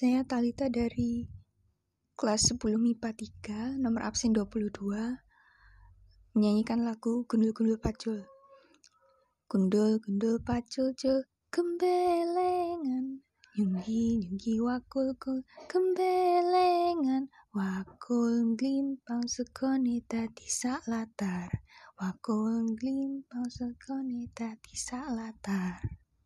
Saya Talita dari kelas 10 MIPA 3, nomor absen 22, menyanyikan lagu Gundul-Gundul Pacul. Gundul-gundul pacul cul, Kembelengan. nyunggi nyunggi wakul kul, gembelengan, wakul glimpang sekone dadi sak latar, wakul glimpang sekone dadi sak latar.